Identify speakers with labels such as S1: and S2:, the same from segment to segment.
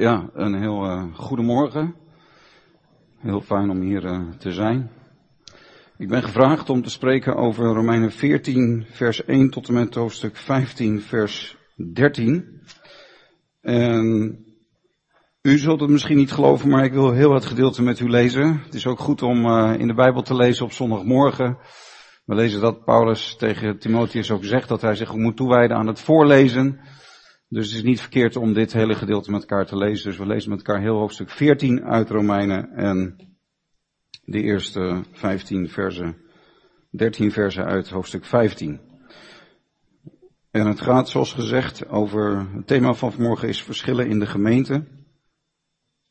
S1: Ja, een heel uh, goedemorgen. Heel fijn om hier uh, te zijn. Ik ben gevraagd om te spreken over Romeinen 14, vers 1 tot en met hoofdstuk 15, vers 13. En u zult het misschien niet geloven, maar ik wil heel het gedeelte met u lezen. Het is ook goed om uh, in de Bijbel te lezen op zondagmorgen. We lezen dat Paulus tegen Timotheus ook zegt dat hij zich moet toewijden aan het voorlezen. Dus het is niet verkeerd om dit hele gedeelte met elkaar te lezen. Dus we lezen met elkaar heel hoofdstuk 14 uit Romeinen en de eerste 15 versen, 13 versen uit hoofdstuk 15. En het gaat zoals gezegd over, het thema van vanmorgen is verschillen in de gemeente.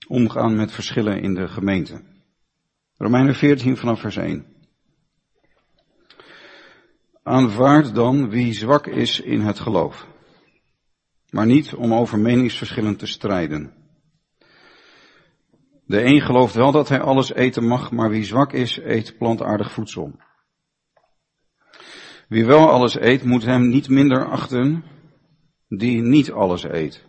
S1: Omgaan met verschillen in de gemeente. Romeinen 14 vanaf vers 1. Aanvaard dan wie zwak is in het geloof maar niet om over meningsverschillen te strijden. De een gelooft wel dat hij alles eten mag, maar wie zwak is, eet plantaardig voedsel. Wie wel alles eet, moet hem niet minder achten die niet alles eet.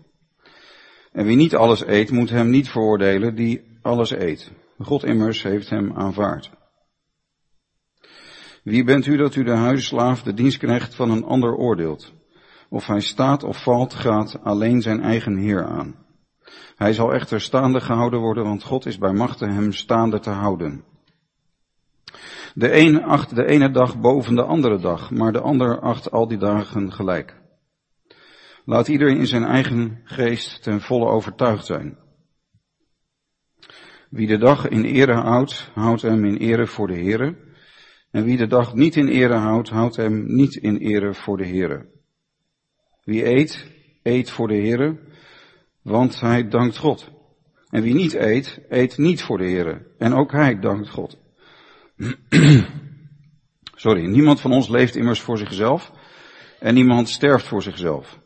S1: En wie niet alles eet, moet hem niet veroordelen die alles eet. God immers heeft hem aanvaard. Wie bent u dat u de huisslaaf, de dienstknecht van een ander oordeelt? Of hij staat of valt, gaat alleen zijn eigen Heer aan. Hij zal echter staande gehouden worden, want God is bij machten hem staande te houden. De een acht de ene dag boven de andere dag, maar de ander acht al die dagen gelijk. Laat iedereen in zijn eigen geest ten volle overtuigd zijn. Wie de dag in ere houdt, houdt hem in ere voor de Heere. En wie de dag niet in ere houdt, houdt hem niet in ere voor de Heere. Wie eet, eet voor de Heere, want hij dankt God. En wie niet eet, eet niet voor de Heere. En ook hij dankt God. Sorry, niemand van ons leeft immers voor zichzelf en niemand sterft voor zichzelf.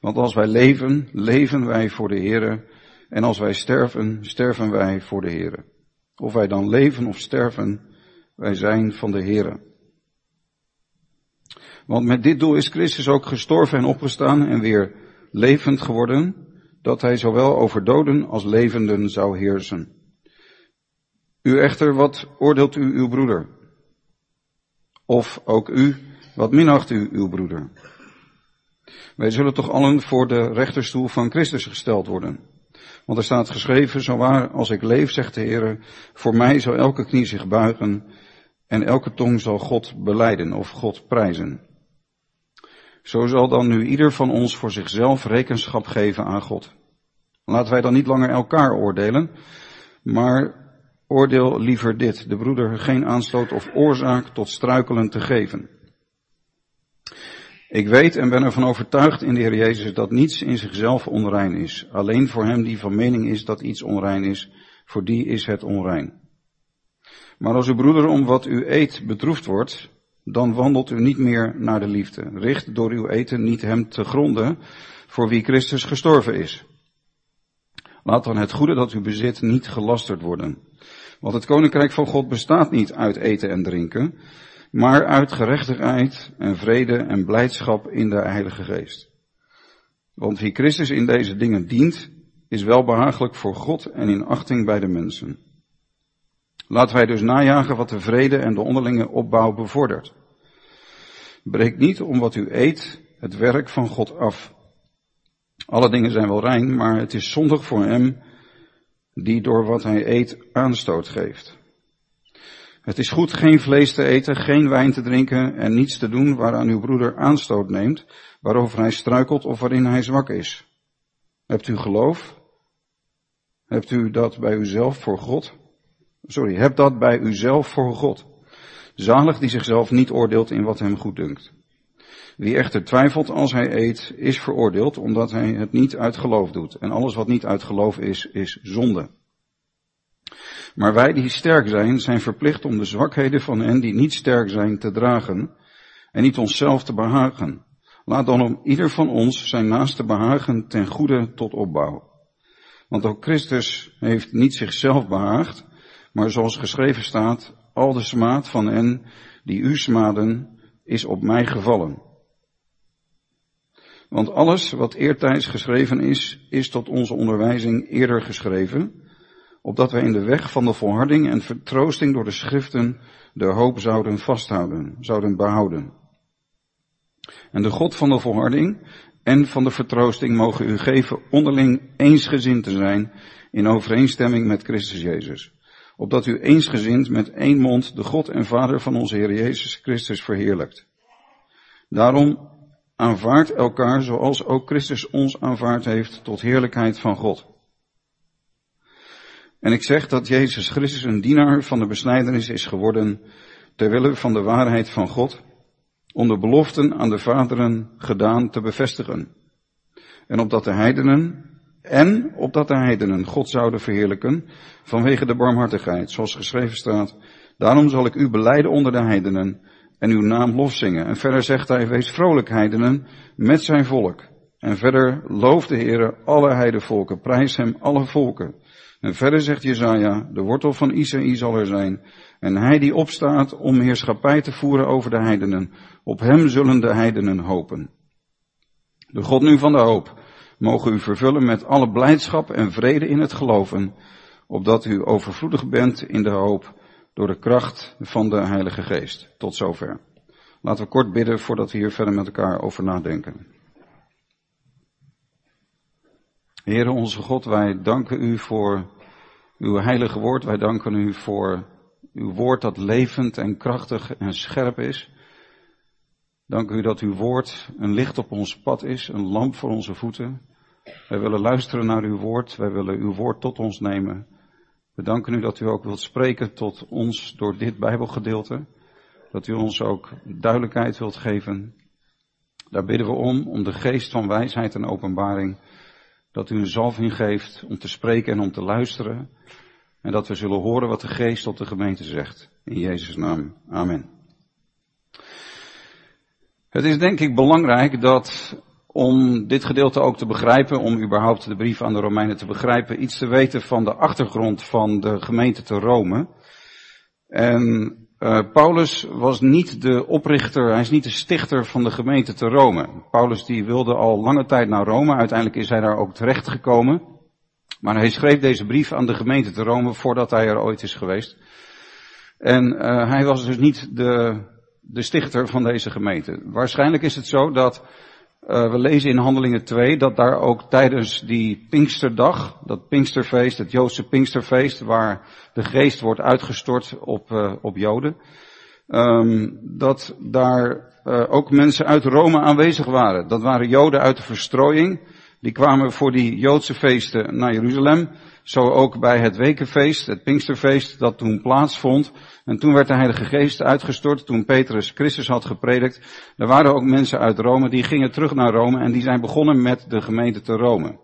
S1: Want als wij leven, leven wij voor de Heere en als wij sterven, sterven wij voor de Heere. Of wij dan leven of sterven, wij zijn van de Heere. Want met dit doel is Christus ook gestorven en opgestaan en weer levend geworden, dat hij zowel over doden als levenden zou heersen. U echter, wat oordeelt u uw broeder? Of ook u, wat minacht u uw broeder? Wij zullen toch allen voor de rechterstoel van Christus gesteld worden. Want er staat geschreven, zo waar als ik leef, zegt de Heer, voor mij zal elke knie zich buigen en elke tong zal God beleiden of God prijzen. Zo zal dan nu ieder van ons voor zichzelf rekenschap geven aan God. Laten wij dan niet langer elkaar oordelen, maar oordeel liever dit, de broeder geen aanstoot of oorzaak tot struikelen te geven. Ik weet en ben ervan overtuigd in de Heer Jezus dat niets in zichzelf onrein is. Alleen voor hem die van mening is dat iets onrein is, voor die is het onrein. Maar als uw broeder om wat u eet bedroefd wordt, dan wandelt u niet meer naar de liefde. Richt door uw eten niet hem te gronden voor wie Christus gestorven is. Laat dan het goede dat u bezit niet gelasterd worden. Want het koninkrijk van God bestaat niet uit eten en drinken, maar uit gerechtigheid en vrede en blijdschap in de Heilige Geest. Want wie Christus in deze dingen dient, is wel behagelijk voor God en in achting bij de mensen. Laten wij dus najagen wat de vrede en de onderlinge opbouw bevordert. Breek niet om wat u eet het werk van God af. Alle dingen zijn wel rein, maar het is zondig voor hem die door wat hij eet aanstoot geeft. Het is goed geen vlees te eten, geen wijn te drinken en niets te doen waaraan uw broeder aanstoot neemt, waarover hij struikelt of waarin hij zwak is. Hebt u geloof? Hebt u dat bij uzelf voor God? Sorry, heb dat bij uzelf voor God. Zalig die zichzelf niet oordeelt in wat hem goed dunkt. Wie echter twijfelt als hij eet, is veroordeeld omdat hij het niet uit geloof doet. En alles wat niet uit geloof is, is zonde. Maar wij die sterk zijn, zijn verplicht om de zwakheden van hen die niet sterk zijn te dragen en niet onszelf te behagen. Laat dan om ieder van ons zijn naaste behagen ten goede tot opbouw. Want ook Christus heeft niet zichzelf behaagd, maar zoals geschreven staat, al de smaad van hen die u smaden is op mij gevallen. Want alles wat eertijds geschreven is, is tot onze onderwijzing eerder geschreven, opdat wij in de weg van de volharding en vertroosting door de schriften de hoop zouden vasthouden, zouden behouden. En de God van de volharding en van de vertroosting mogen u geven onderling eensgezind te zijn in overeenstemming met Christus Jezus. Opdat u eensgezind met één mond de God en Vader van onze Heer Jezus Christus verheerlijkt. Daarom aanvaardt elkaar zoals ook Christus ons aanvaard heeft tot heerlijkheid van God. En ik zeg dat Jezus Christus een dienaar van de besnijdenis is geworden, terwille van de waarheid van God, om de beloften aan de vaderen gedaan te bevestigen. En opdat de heidenen, en opdat de heidenen God zouden verheerlijken vanwege de barmhartigheid, zoals geschreven staat, daarom zal ik u beleiden onder de heidenen en uw naam lofzingen. En verder zegt hij, wees vrolijk heidenen met zijn volk. En verder loof de Heere alle heidenvolken, prijs hem alle volken. En verder zegt Jezaja, de wortel van Isaïe zal er zijn. En hij die opstaat om heerschappij te voeren over de heidenen, op hem zullen de heidenen hopen. De God nu van de hoop, mogen u vervullen met alle blijdschap en vrede in het geloven, opdat u overvloedig bent in de hoop door de kracht van de Heilige Geest. Tot zover. Laten we kort bidden voordat we hier verder met elkaar over nadenken. Heere onze God, wij danken u voor uw heilige woord. Wij danken u voor uw woord dat levend en krachtig en scherp is. Dank u dat uw woord een licht op ons pad is, een lamp voor onze voeten. Wij willen luisteren naar uw woord. Wij willen uw woord tot ons nemen. We danken u dat u ook wilt spreken tot ons door dit Bijbelgedeelte. Dat u ons ook duidelijkheid wilt geven. Daar bidden we om, om de geest van wijsheid en openbaring. Dat u een zalving geeft om te spreken en om te luisteren. En dat we zullen horen wat de geest tot de gemeente zegt. In Jezus' naam. Amen. Het is denk ik belangrijk dat om dit gedeelte ook te begrijpen, om überhaupt de brief aan de Romeinen te begrijpen, iets te weten van de achtergrond van de gemeente te Rome. En uh, Paulus was niet de oprichter, hij is niet de stichter van de gemeente te Rome. Paulus die wilde al lange tijd naar Rome, uiteindelijk is hij daar ook terecht gekomen. Maar hij schreef deze brief aan de gemeente te Rome voordat hij er ooit is geweest. En uh, hij was dus niet de, de stichter van deze gemeente. Waarschijnlijk is het zo dat uh, we lezen in Handelingen 2 dat daar ook tijdens die Pinksterdag, dat Pinksterfeest, het Joodse Pinksterfeest, waar de geest wordt uitgestort op, uh, op Joden, um, dat daar uh, ook mensen uit Rome aanwezig waren. Dat waren Joden uit de verstrooiing. Die kwamen voor die Joodse feesten naar Jeruzalem. Zo ook bij het Wekenfeest, het Pinksterfeest, dat toen plaatsvond. En toen werd de Heilige Geest uitgestort, toen Petrus Christus had gepredikt. Er waren ook mensen uit Rome, die gingen terug naar Rome en die zijn begonnen met de gemeente te Rome.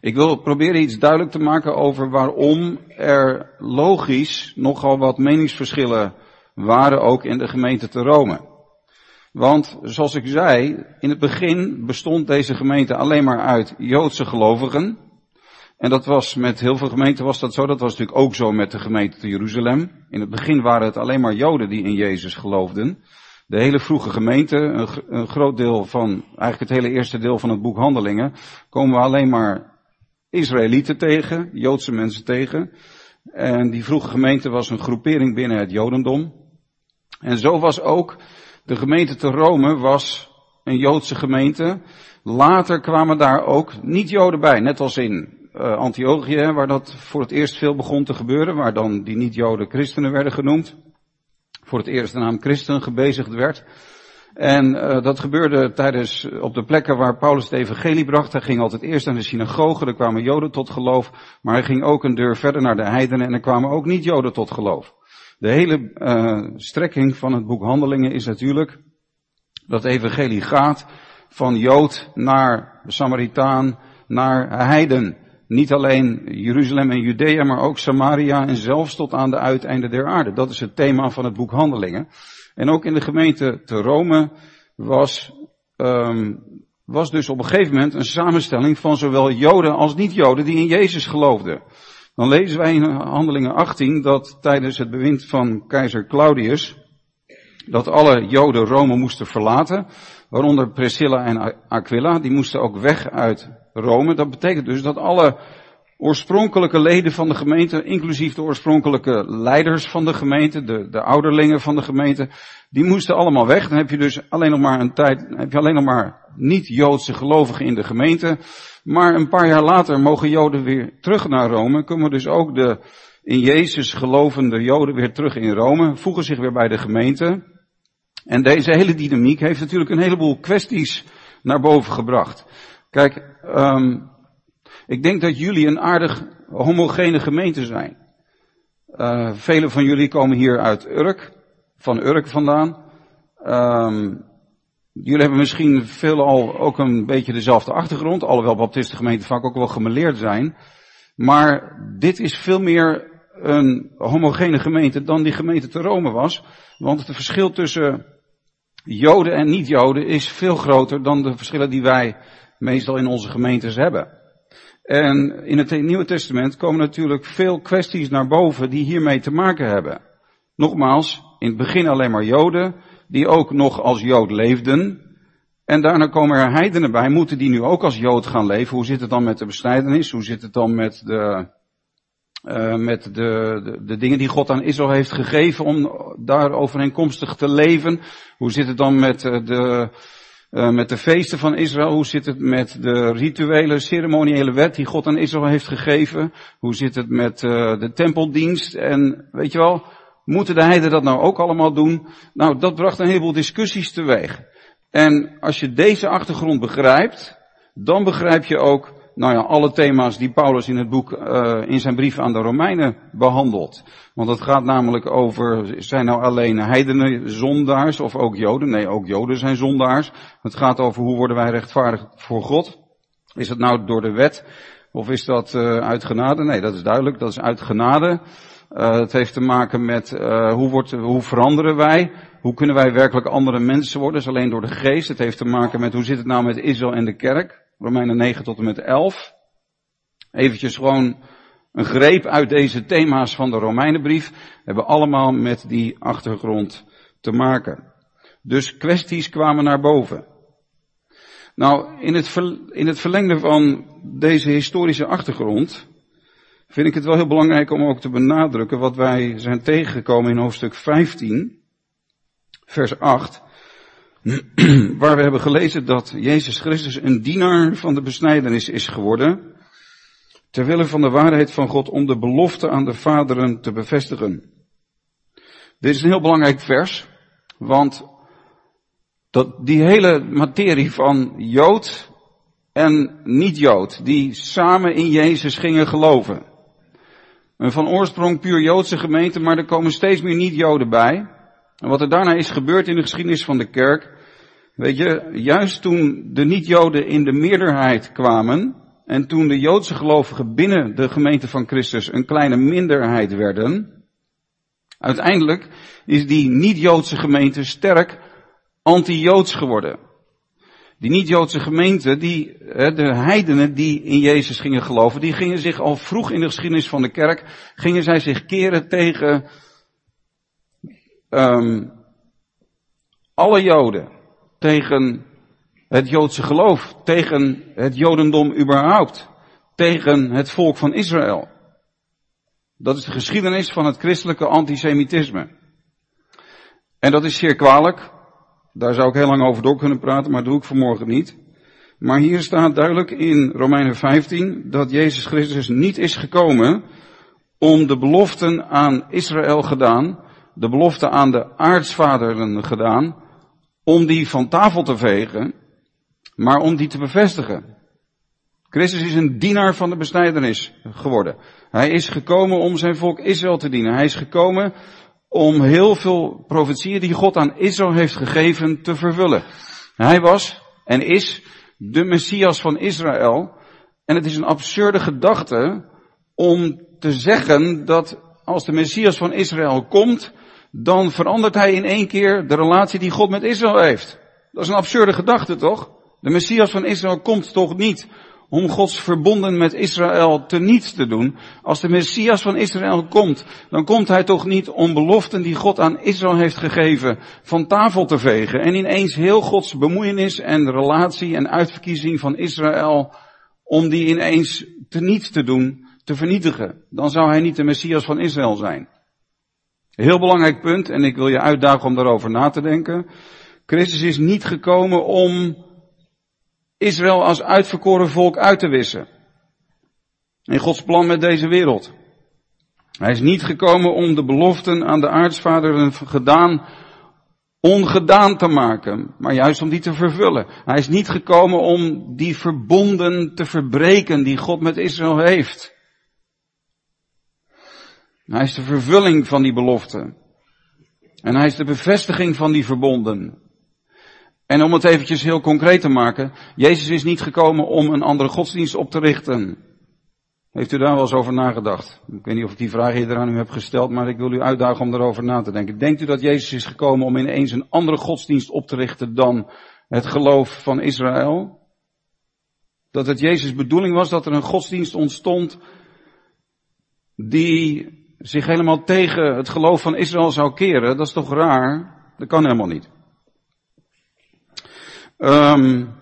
S1: Ik wil proberen iets duidelijk te maken over waarom er logisch nogal wat meningsverschillen waren ook in de gemeente te Rome. Want, zoals ik zei, in het begin bestond deze gemeente alleen maar uit Joodse gelovigen. En dat was met heel veel gemeenten was dat zo. Dat was natuurlijk ook zo met de gemeente te Jeruzalem. In het begin waren het alleen maar Joden die in Jezus geloofden. De hele vroege gemeente, een, een groot deel van, eigenlijk het hele eerste deel van het boek Handelingen, komen we alleen maar Israëlieten tegen, Joodse mensen tegen. En die vroege gemeente was een groepering binnen het Jodendom. En zo was ook de gemeente te Rome was een Joodse gemeente. Later kwamen daar ook niet-Joden bij, net als in uh, Antiochië, waar dat voor het eerst veel begon te gebeuren, waar dan die niet-Joden christenen werden genoemd. Voor het eerst de naam christen gebezigd werd. En uh, dat gebeurde tijdens, op de plekken waar Paulus het evangelie bracht. Hij ging altijd eerst naar de synagoge, er kwamen Joden tot geloof. Maar hij ging ook een deur verder naar de heidenen en er kwamen ook niet-Joden tot geloof. De hele uh, strekking van het boek Handelingen is natuurlijk dat evangelie gaat van Jood naar Samaritaan naar heiden. Niet alleen Jeruzalem en Judea, maar ook Samaria en zelfs tot aan de uiteinden der aarde. Dat is het thema van het boek Handelingen. En ook in de gemeente te Rome was, um, was dus op een gegeven moment een samenstelling van zowel Joden als niet-Joden die in Jezus geloofden. Dan lezen wij in Handelingen 18 dat tijdens het bewind van keizer Claudius, dat alle Joden Rome moesten verlaten. waaronder Priscilla en Aquila, die moesten ook weg uit Rome. Dat betekent dus dat alle oorspronkelijke leden van de gemeente, inclusief de oorspronkelijke leiders van de gemeente, de, de ouderlingen van de gemeente, die moesten allemaal weg. Dan heb je dus alleen nog maar een tijd, heb je alleen nog maar niet-Joodse gelovigen in de gemeente. Maar een paar jaar later mogen Joden weer terug naar Rome. Komen dus ook de in Jezus gelovende Joden weer terug in Rome, voegen zich weer bij de gemeente. En deze hele dynamiek heeft natuurlijk een heleboel kwesties naar boven gebracht. Kijk, um, ik denk dat jullie een aardig homogene gemeente zijn. Uh, velen van jullie komen hier uit Urk, van Urk vandaan. Um, jullie hebben misschien veelal ook een beetje dezelfde achtergrond, alhoewel baptistengemeenten vaak ook wel gemeleerd zijn. Maar dit is veel meer een homogene gemeente dan die gemeente te Rome was. Want het verschil tussen Joden en niet-Joden is veel groter dan de verschillen die wij meestal in onze gemeentes hebben. En in het Nieuwe Testament komen natuurlijk veel kwesties naar boven die hiermee te maken hebben. Nogmaals, in het begin alleen maar Joden, die ook nog als Jood leefden. En daarna komen er heidenen bij, moeten die nu ook als Jood gaan leven? Hoe zit het dan met de besnijdenis? Hoe zit het dan met de, uh, met de, de, dingen die God aan Israël heeft gegeven om daar overeenkomstig te leven? Hoe zit het dan met uh, de, uh, met de feesten van Israël? Hoe zit het met de rituele, ceremoniële wet die God aan Israël heeft gegeven? Hoe zit het met de tempeldienst? En weet je wel, moeten de heiden dat nou ook allemaal doen? Nou, dat bracht een heleboel discussies teweeg. En als je deze achtergrond begrijpt, dan begrijp je ook nou ja, alle thema's die Paulus in het boek, uh, in zijn brief aan de Romeinen behandelt. Want het gaat namelijk over, zijn nou alleen heidenen zondaars of ook joden? Nee, ook joden zijn zondaars. Het gaat over hoe worden wij rechtvaardig voor God? Is het nou door de wet? Of is dat uh, uit genade? Nee, dat is duidelijk, dat is uit genade. Uh, het heeft te maken met uh, hoe, wordt, hoe veranderen wij? Hoe kunnen wij werkelijk andere mensen worden? Dat is alleen door de geest. Het heeft te maken met hoe zit het nou met Israël en de kerk? Romeinen 9 tot en met 11. Eventjes gewoon een greep uit deze thema's van de Romeinenbrief. Hebben allemaal met die achtergrond te maken. Dus kwesties kwamen naar boven. Nou, in het, in het verlengde van deze historische achtergrond vind ik het wel heel belangrijk om ook te benadrukken wat wij zijn tegengekomen in hoofdstuk 15, vers 8. waar we hebben gelezen dat Jezus Christus een dienaar van de besnijdenis is geworden, terwille van de waarheid van God om de belofte aan de vaderen te bevestigen. Dit is een heel belangrijk vers, want dat die hele materie van Jood en niet-Jood, die samen in Jezus gingen geloven. Een van oorsprong puur Joodse gemeente, maar er komen steeds meer niet-Joden bij. En wat er daarna is gebeurd in de geschiedenis van de kerk, weet je, juist toen de niet-Joden in de meerderheid kwamen, en toen de Joodse gelovigen binnen de gemeente van Christus een kleine minderheid werden, uiteindelijk is die niet-Joodse gemeente sterk anti-Joods geworden. Die niet-Joodse gemeente, die, de heidenen die in Jezus gingen geloven, die gingen zich al vroeg in de geschiedenis van de kerk, gingen zij zich keren tegen um, alle Joden, tegen het Joodse geloof, tegen het Jodendom überhaupt, tegen het volk van Israël. Dat is de geschiedenis van het christelijke antisemitisme. En dat is zeer kwalijk. Daar zou ik heel lang over door kunnen praten, maar dat doe ik vanmorgen niet. Maar hier staat duidelijk in Romeinen 15 dat Jezus Christus niet is gekomen om de beloften aan Israël gedaan, de belofte aan de aartsvaderen gedaan, om die van tafel te vegen, maar om die te bevestigen. Christus is een dienaar van de besnijdenis geworden. Hij is gekomen om zijn volk Israël te dienen. Hij is gekomen om heel veel profetieën die God aan Israël heeft gegeven te vervullen. Hij was en is de Messias van Israël. En het is een absurde gedachte om te zeggen dat als de Messias van Israël komt, dan verandert hij in één keer de relatie die God met Israël heeft. Dat is een absurde gedachte toch? De Messias van Israël komt toch niet om Gods verbonden met Israël teniet te doen. Als de Messias van Israël komt, dan komt hij toch niet om beloften die God aan Israël heeft gegeven van tafel te vegen en ineens heel Gods bemoeienis en relatie en uitverkiezing van Israël om die ineens teniet te doen, te vernietigen. Dan zou hij niet de Messias van Israël zijn. Heel belangrijk punt, en ik wil je uitdagen om daarover na te denken. Christus is niet gekomen om Israël als uitverkoren volk uit te wissen. In Gods plan met deze wereld. Hij is niet gekomen om de beloften aan de aartsvaderen gedaan, ongedaan te maken, maar juist om die te vervullen. Hij is niet gekomen om die verbonden te verbreken die God met Israël heeft. Hij is de vervulling van die beloften. En hij is de bevestiging van die verbonden. En om het eventjes heel concreet te maken, Jezus is niet gekomen om een andere godsdienst op te richten. Heeft u daar wel eens over nagedacht? Ik weet niet of ik die vraag eerder aan u heb gesteld, maar ik wil u uitdagen om erover na te denken. Denkt u dat Jezus is gekomen om ineens een andere godsdienst op te richten dan het geloof van Israël? Dat het Jezus bedoeling was dat er een godsdienst ontstond die zich helemaal tegen het geloof van Israël zou keren? Dat is toch raar? Dat kan helemaal niet. Um,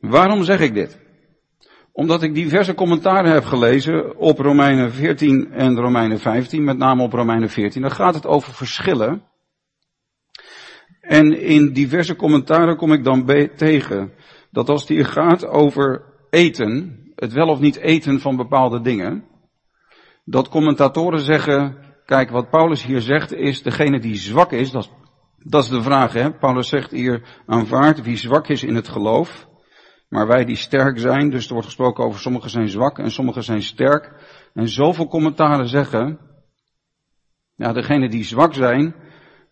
S1: waarom zeg ik dit? Omdat ik diverse commentaren heb gelezen op Romeinen 14 en Romeinen 15, met name op Romeinen 14. Dan gaat het over verschillen. En in diverse commentaren kom ik dan tegen dat als het hier gaat over eten, het wel of niet eten van bepaalde dingen, dat commentatoren zeggen, kijk wat Paulus hier zegt is, degene die zwak is, dat dat is de vraag, hè. Paulus zegt hier, aanvaard wie zwak is in het geloof. Maar wij die sterk zijn, dus er wordt gesproken over sommigen zijn zwak en sommigen zijn sterk. En zoveel commentaren zeggen, ja, degene die zwak zijn,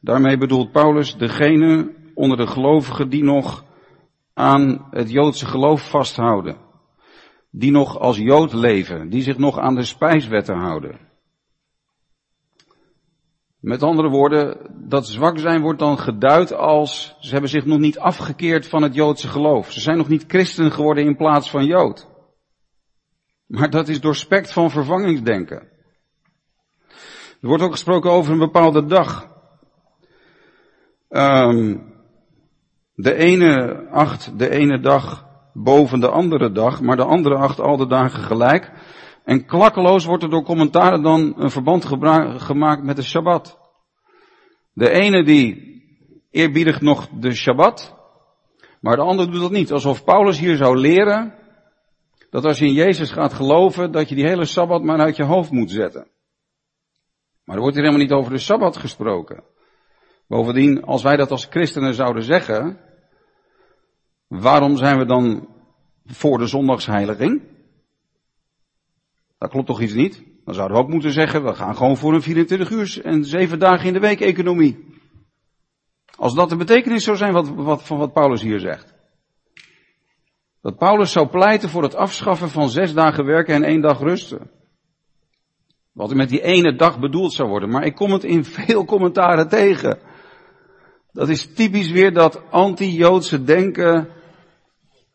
S1: daarmee bedoelt Paulus degene onder de gelovigen die nog aan het Joodse geloof vasthouden. Die nog als Jood leven, die zich nog aan de spijswetten houden. Met andere woorden, dat zwak zijn wordt dan geduid als ze hebben zich nog niet afgekeerd van het Joodse geloof. Ze zijn nog niet christen geworden in plaats van Jood. Maar dat is doorspekt van vervangingsdenken. Er wordt ook gesproken over een bepaalde dag. Um, de ene acht de ene dag boven de andere dag, maar de andere acht al de dagen gelijk. En klakkeloos wordt er door commentaren dan een verband gemaakt met de Shabbat. De ene die eerbiedigt nog de Shabbat, maar de andere doet dat niet. Alsof Paulus hier zou leren dat als je in Jezus gaat geloven, dat je die hele Sabbat maar uit je hoofd moet zetten. Maar er wordt hier helemaal niet over de Sabbat gesproken. Bovendien, als wij dat als christenen zouden zeggen, waarom zijn we dan voor de zondagsheiliging? Dat klopt toch iets niet? Dan zouden we ook moeten zeggen, we gaan gewoon voor een 24 uur en 7 dagen in de week economie. Als dat de betekenis zou zijn wat, van wat Paulus hier zegt. Dat Paulus zou pleiten voor het afschaffen van zes dagen werken en één dag rusten. Wat er met die ene dag bedoeld zou worden. Maar ik kom het in veel commentaren tegen. Dat is typisch weer dat anti-Joodse denken,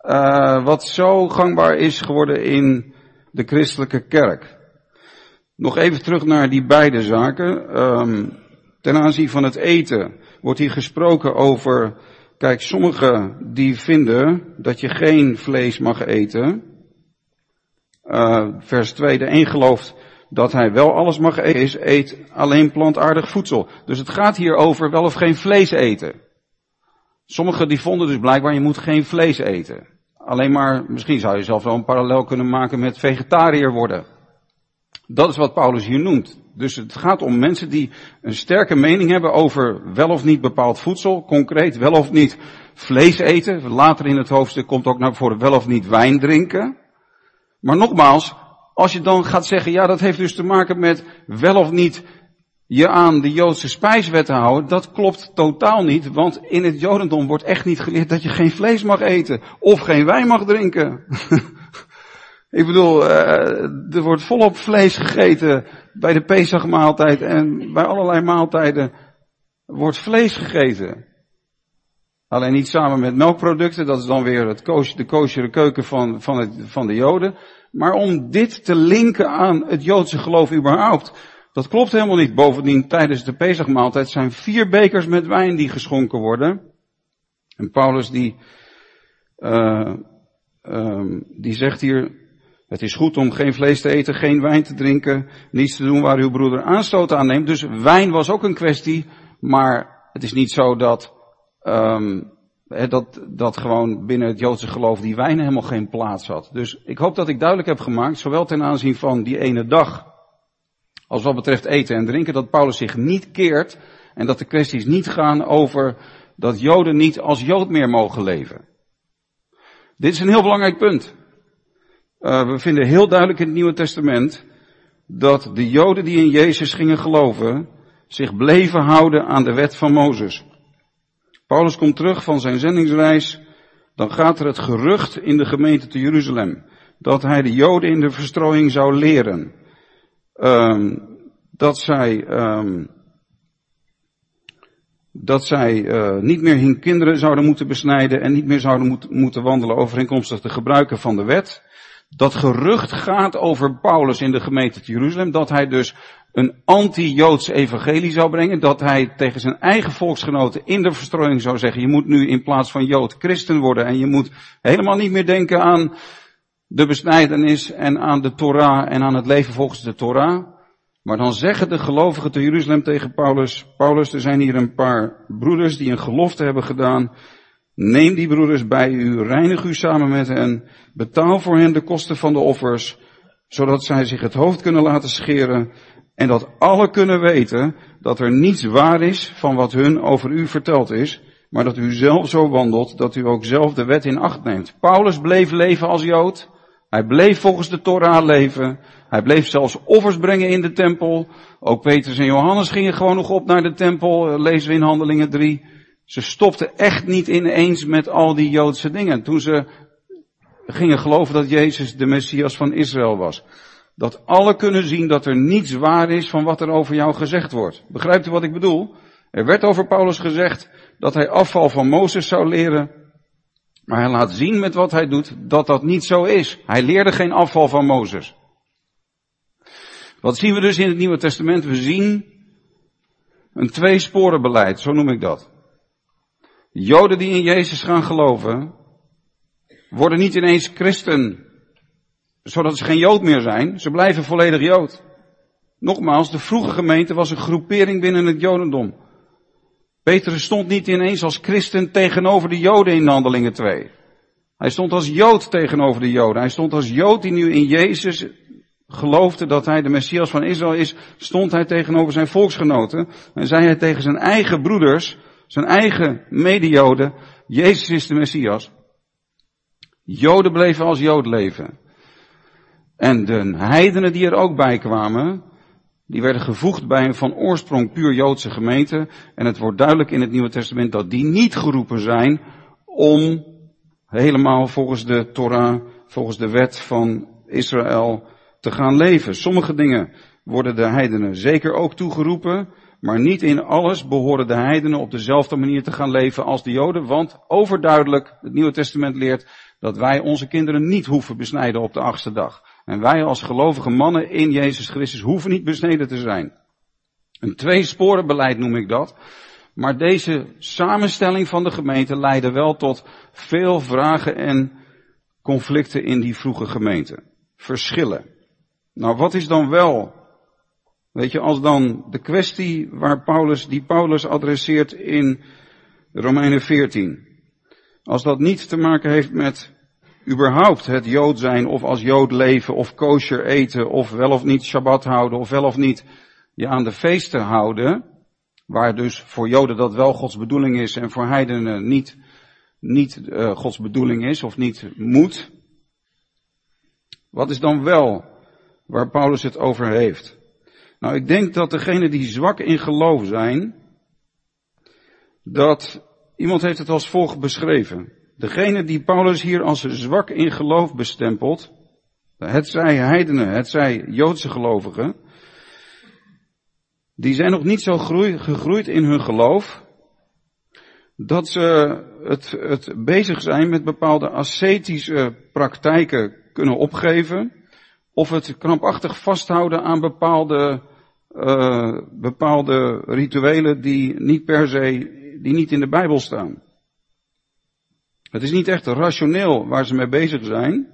S1: uh, wat zo gangbaar is geworden in de christelijke kerk. Nog even terug naar die beide zaken. Um, ten aanzien van het eten wordt hier gesproken over, kijk, sommigen die vinden dat je geen vlees mag eten. Uh, vers 2, de een gelooft dat hij wel alles mag eten, eet alleen plantaardig voedsel. Dus het gaat hier over wel of geen vlees eten. Sommigen die vonden dus blijkbaar je moet geen vlees eten. Alleen maar, misschien zou je zelf wel een parallel kunnen maken met vegetariër worden. Dat is wat Paulus hier noemt. Dus het gaat om mensen die een sterke mening hebben over wel of niet bepaald voedsel, concreet wel of niet vlees eten. Later in het hoofdstuk komt ook naar voren wel of niet wijn drinken. Maar nogmaals, als je dan gaat zeggen, ja dat heeft dus te maken met wel of niet je aan de Joodse spijswetten houden, dat klopt totaal niet, want in het Jodendom wordt echt niet geleerd dat je geen vlees mag eten of geen wijn mag drinken. Ik bedoel, uh, er wordt volop vlees gegeten bij de Pesachmaaltijd en bij allerlei maaltijden wordt vlees gegeten. Alleen niet samen met melkproducten, dat is dan weer het koos, de koosjere keuken van, van, het, van de Joden. Maar om dit te linken aan het Joodse geloof überhaupt, dat klopt helemaal niet. Bovendien, tijdens de Pesachmaaltijd zijn vier bekers met wijn die geschonken worden. En Paulus die, uh, die zegt hier, het is goed om geen vlees te eten, geen wijn te drinken, niets te doen waar uw broeder aanstoot aan neemt. Dus wijn was ook een kwestie, maar het is niet zo dat, um, dat, dat gewoon binnen het Joodse geloof die wijn helemaal geen plaats had. Dus ik hoop dat ik duidelijk heb gemaakt, zowel ten aanzien van die ene dag, als wat betreft eten en drinken, dat Paulus zich niet keert en dat de kwesties niet gaan over dat Joden niet als Jood meer mogen leven. Dit is een heel belangrijk punt. Uh, we vinden heel duidelijk in het Nieuwe Testament dat de Joden die in Jezus gingen geloven, zich bleven houden aan de wet van Mozes. Paulus komt terug van zijn zendingsreis, dan gaat er het gerucht in de gemeente te Jeruzalem dat hij de Joden in de verstrooiing zou leren. Um, dat zij, um, dat zij uh, niet meer hun kinderen zouden moeten besnijden en niet meer zouden moet, moeten wandelen overeenkomstig de gebruiken van de wet. Dat gerucht gaat over Paulus in de gemeente te Jeruzalem, dat hij dus een anti-Joods evangelie zou brengen, dat hij tegen zijn eigen volksgenoten in de verstrooiing zou zeggen, je moet nu in plaats van Jood christen worden en je moet helemaal niet meer denken aan de besnijdenis en aan de Torah en aan het leven volgens de Torah. Maar dan zeggen de gelovigen te Jeruzalem tegen Paulus, Paulus, er zijn hier een paar broeders die een gelofte hebben gedaan. Neem die broeders bij u, reinig u samen met hen, betaal voor hen de kosten van de offers, zodat zij zich het hoofd kunnen laten scheren en dat alle kunnen weten dat er niets waar is van wat hun over u verteld is, maar dat u zelf zo wandelt dat u ook zelf de wet in acht neemt. Paulus bleef leven als Jood. Hij bleef volgens de Torah leven. Hij bleef zelfs offers brengen in de tempel. Ook Petrus en Johannes gingen gewoon nog op naar de tempel, eh, lezen we in Handelingen 3. Ze stopten echt niet ineens met al die Joodse dingen. Toen ze gingen geloven dat Jezus de Messias van Israël was. Dat alle kunnen zien dat er niets waar is van wat er over jou gezegd wordt. Begrijpt u wat ik bedoel? Er werd over Paulus gezegd dat hij afval van Mozes zou leren. Maar hij laat zien met wat hij doet dat dat niet zo is. Hij leerde geen afval van Mozes. Wat zien we dus in het Nieuwe Testament? We zien een tweesporenbeleid, zo noem ik dat. Joden die in Jezus gaan geloven, worden niet ineens christen, zodat ze geen Jood meer zijn. Ze blijven volledig Jood. Nogmaals, de vroege gemeente was een groepering binnen het Jodendom. Petrus stond niet ineens als christen tegenover de Joden in Handelingen 2. Hij stond als Jood tegenover de Joden. Hij stond als Jood die nu in Jezus geloofde dat hij de Messias van Israël is, stond hij tegenover zijn volksgenoten en zei hij tegen zijn eigen broeders, zijn eigen medejoden, Jezus is de Messias. Joden bleven als Jood leven. En de heidenen die er ook bij kwamen, die werden gevoegd bij een van oorsprong puur Joodse gemeente. En het wordt duidelijk in het Nieuwe Testament dat die niet geroepen zijn om helemaal volgens de Torah, volgens de wet van Israël te gaan leven. Sommige dingen worden de heidenen zeker ook toegeroepen, maar niet in alles behoren de heidenen op dezelfde manier te gaan leven als de Joden, want overduidelijk, het Nieuwe Testament leert dat wij onze kinderen niet hoeven besnijden op de achtste dag. En wij als gelovige mannen in Jezus Christus hoeven niet besneden te zijn. Een tweesporenbeleid noem ik dat. Maar deze samenstelling van de gemeente leidde wel tot veel vragen en conflicten in die vroege gemeente. Verschillen. Nou, wat is dan wel, weet je, als dan de kwestie waar Paulus, die Paulus adresseert in Romeinen 14, als dat niet te maken heeft met überhaupt het Jood zijn of als Jood leven of kosher eten of wel of niet Shabbat houden of wel of niet je aan de feesten houden, waar dus voor Joden dat wel Gods bedoeling is en voor heidenen niet, niet uh, Gods bedoeling is of niet moet. Wat is dan wel waar Paulus het over heeft? Nou, ik denk dat degenen die zwak in geloof zijn, dat iemand heeft het als volgt beschreven. Degene die Paulus hier als zwak in geloof bestempelt, het zij heidenen, het zij Joodse gelovigen, die zijn nog niet zo groei, gegroeid in hun geloof, dat ze het, het bezig zijn met bepaalde ascetische praktijken kunnen opgeven, of het krampachtig vasthouden aan bepaalde, uh, bepaalde rituelen die niet per se, die niet in de Bijbel staan. Het is niet echt rationeel waar ze mee bezig zijn,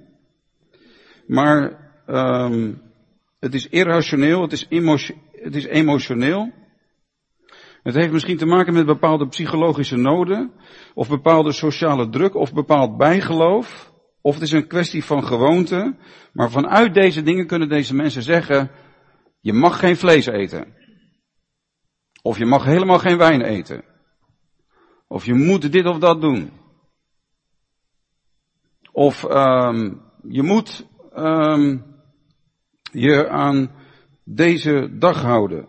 S1: maar um, het is irrationeel, het is, het is emotioneel. Het heeft misschien te maken met bepaalde psychologische noden, of bepaalde sociale druk, of bepaald bijgeloof, of het is een kwestie van gewoonte. Maar vanuit deze dingen kunnen deze mensen zeggen, je mag geen vlees eten. Of je mag helemaal geen wijn eten. Of je moet dit of dat doen. Of um, je moet um, je aan deze dag houden.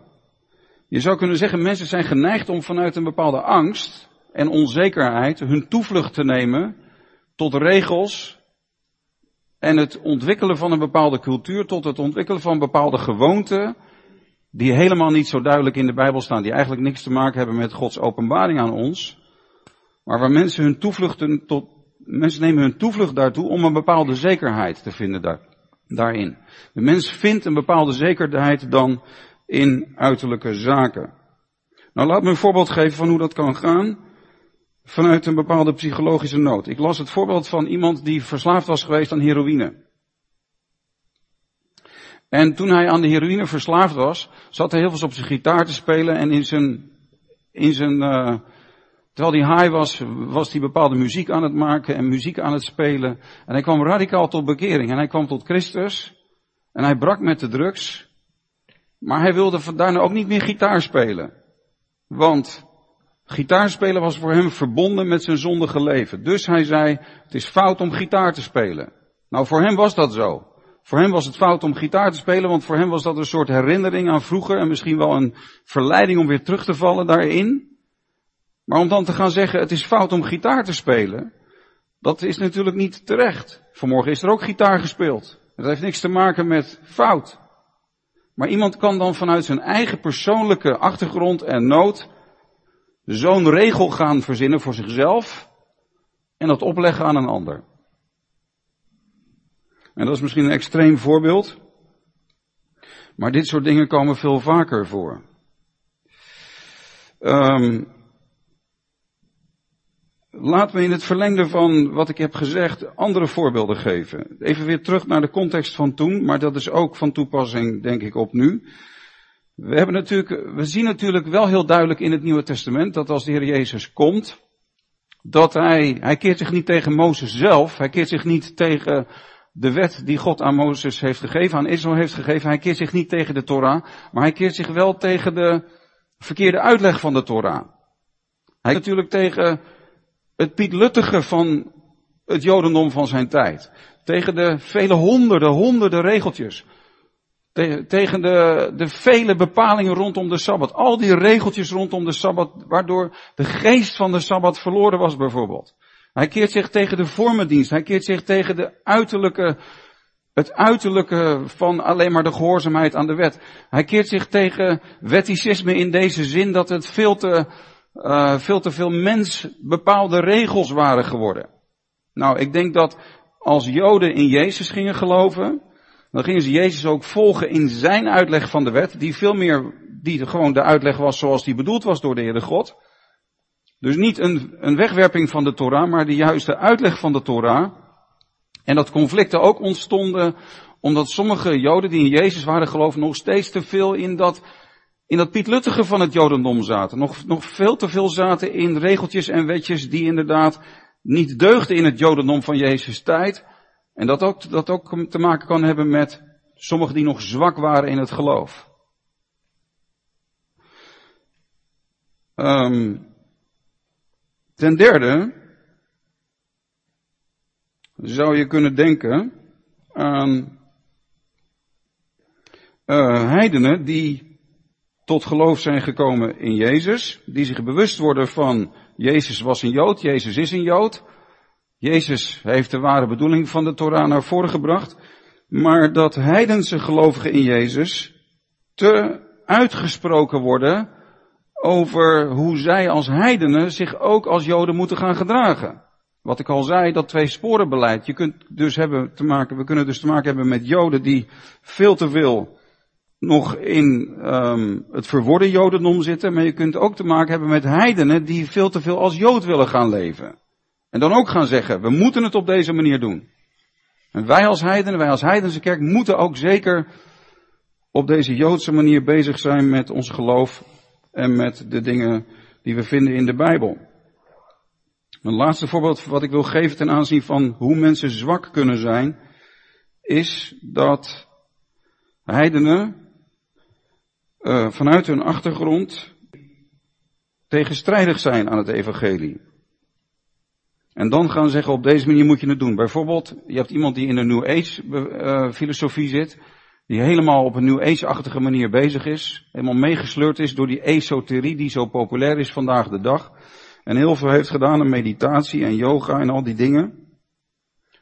S1: Je zou kunnen zeggen, mensen zijn geneigd om vanuit een bepaalde angst en onzekerheid hun toevlucht te nemen tot regels en het ontwikkelen van een bepaalde cultuur, tot het ontwikkelen van bepaalde gewoonten, die helemaal niet zo duidelijk in de Bijbel staan, die eigenlijk niks te maken hebben met Gods openbaring aan ons, maar waar mensen hun toevluchten tot, mensen nemen hun toevlucht daartoe om een bepaalde zekerheid te vinden daar, daarin. De mens vindt een bepaalde zekerheid dan in uiterlijke zaken. Nou, laat me een voorbeeld geven van hoe dat kan gaan vanuit een bepaalde psychologische nood. Ik las het voorbeeld van iemand die verslaafd was geweest aan heroïne. En toen hij aan de heroïne verslaafd was, zat hij heel veel op zijn gitaar te spelen en in zijn, in zijn, uh, terwijl hij high was, was hij bepaalde muziek aan het maken en muziek aan het spelen. En hij kwam radicaal tot bekering en hij kwam tot Christus en hij brak met de drugs. Maar hij wilde daarna ook niet meer gitaar spelen. Want gitaarspelen was voor hem verbonden met zijn zondige leven. Dus hij zei, het is fout om gitaar te spelen. Nou, voor hem was dat zo. Voor hem was het fout om gitaar te spelen, want voor hem was dat een soort herinnering aan vroeger en misschien wel een verleiding om weer terug te vallen daarin. Maar om dan te gaan zeggen, het is fout om gitaar te spelen, dat is natuurlijk niet terecht. Vanmorgen is er ook gitaar gespeeld. Het heeft niks te maken met fout. Maar iemand kan dan vanuit zijn eigen persoonlijke achtergrond en nood zo'n regel gaan verzinnen voor zichzelf en dat opleggen aan een ander. En dat is misschien een extreem voorbeeld, maar dit soort dingen komen veel vaker voor. Um, Laat me in het verlengde van wat ik heb gezegd andere voorbeelden geven. Even weer terug naar de context van toen, maar dat is ook van toepassing, denk ik, op nu. We, hebben natuurlijk, we zien natuurlijk wel heel duidelijk in het Nieuwe Testament dat als de Heer Jezus komt, dat hij, hij keert zich niet tegen Mozes zelf, hij keert zich niet tegen de wet die God aan Mozes heeft gegeven, aan Israël heeft gegeven, hij keert zich niet tegen de Torah, maar hij keert zich wel tegen de verkeerde uitleg van de Torah. Hij natuurlijk tegen het pietluttige van het jodendom van zijn tijd. Tegen de vele honderden, honderden regeltjes. Tegen de, de vele bepalingen rondom de Sabbat. Al die regeltjes rondom de Sabbat, waardoor de geest van de Sabbat verloren was bijvoorbeeld. Hij keert zich tegen de vormendienst. Hij keert zich tegen de uiterlijke, het uiterlijke van alleen maar de gehoorzaamheid aan de wet. Hij keert zich tegen wetticisme in deze zin dat het veel te, uh, veel te veel mens bepaalde regels waren geworden. Nou, ik denk dat als Joden in Jezus gingen geloven, dan gingen ze Jezus ook volgen in zijn uitleg van de wet, die veel meer, die gewoon de uitleg was zoals die bedoeld was door de Heere God. Dus niet een, een wegwerping van de Torah, maar de juiste uitleg van de Torah. En dat conflicten ook ontstonden omdat sommige Joden die in Jezus waren geloven nog steeds te veel in dat in dat pietluttige van het Jodendom zaten. Nog, nog veel te veel zaten in regeltjes en wetjes die inderdaad niet deugden in het Jodendom van Jezus tijd. En dat ook, dat ook te maken kan hebben met sommigen die nog zwak waren in het geloof. Um, ten derde zou je kunnen denken aan uh, heidenen die tot geloof zijn gekomen in Jezus, die zich bewust worden van Jezus was een Jood, Jezus is een Jood. Jezus heeft de ware bedoeling van de Torah naar voren gebracht, maar dat heidense gelovigen in Jezus te uitgesproken worden over hoe zij als heidenen zich ook als joden moeten gaan gedragen. Wat ik al zei, dat twee sporenbeleid. Je kunt dus hebben te maken, we kunnen dus te maken hebben met joden die veel te veel nog in um, het verworden jodendom zitten, maar je kunt ook te maken hebben met heidenen die veel te veel als jood willen gaan leven. En dan ook gaan zeggen, we moeten het op deze manier doen. En wij als heidenen, wij als heidense kerk moeten ook zeker op deze joodse manier bezig zijn met ons geloof en met de dingen die we vinden in de Bijbel. Een laatste voorbeeld wat ik wil geven ten aanzien van hoe mensen zwak kunnen zijn, is dat heidenen uh, vanuit hun achtergrond tegenstrijdig zijn aan het evangelie. En dan gaan zeggen op deze manier moet je het doen. Bijvoorbeeld, je hebt iemand die in de New Age uh, filosofie zit, die helemaal op een New Age-achtige manier bezig is, helemaal meegesleurd is door die esoterie die zo populair is vandaag de dag. En heel veel heeft gedaan aan meditatie en yoga en al die dingen.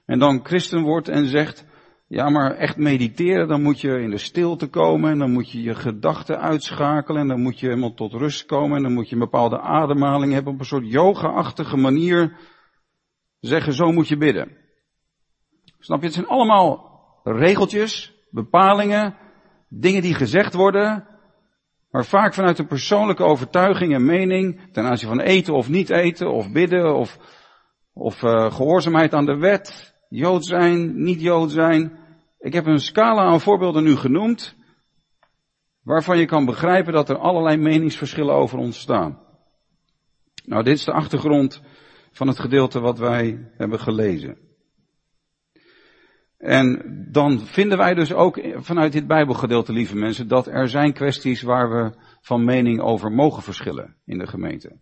S1: En dan christen wordt en zegt, ja, maar echt mediteren, dan moet je in de stilte komen en dan moet je je gedachten uitschakelen en dan moet je helemaal tot rust komen en dan moet je een bepaalde ademhaling hebben op een soort yoga-achtige manier zeggen, zo moet je bidden. Snap je? Het zijn allemaal regeltjes, bepalingen, dingen die gezegd worden, maar vaak vanuit een persoonlijke overtuiging en mening ten aanzien van eten of niet eten of bidden of, of uh, gehoorzaamheid aan de wet Jood zijn, niet Jood zijn. Ik heb een scala aan voorbeelden nu genoemd, waarvan je kan begrijpen dat er allerlei meningsverschillen over ontstaan. Nou, dit is de achtergrond van het gedeelte wat wij hebben gelezen. En dan vinden wij dus ook vanuit dit Bijbelgedeelte, lieve mensen, dat er zijn kwesties waar we van mening over mogen verschillen in de gemeente.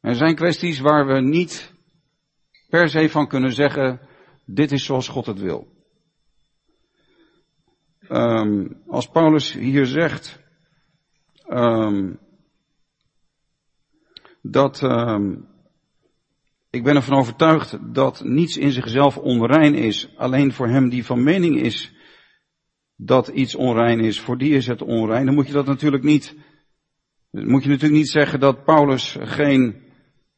S1: Er zijn kwesties waar we niet per se van kunnen zeggen, dit is zoals God het wil. Um, als Paulus hier zegt um, dat um, ik ben ervan overtuigd dat niets in zichzelf onrein is, alleen voor hem die van mening is dat iets onrein is, voor die is het onrein. Dan moet je dat natuurlijk niet, moet je natuurlijk niet zeggen dat Paulus geen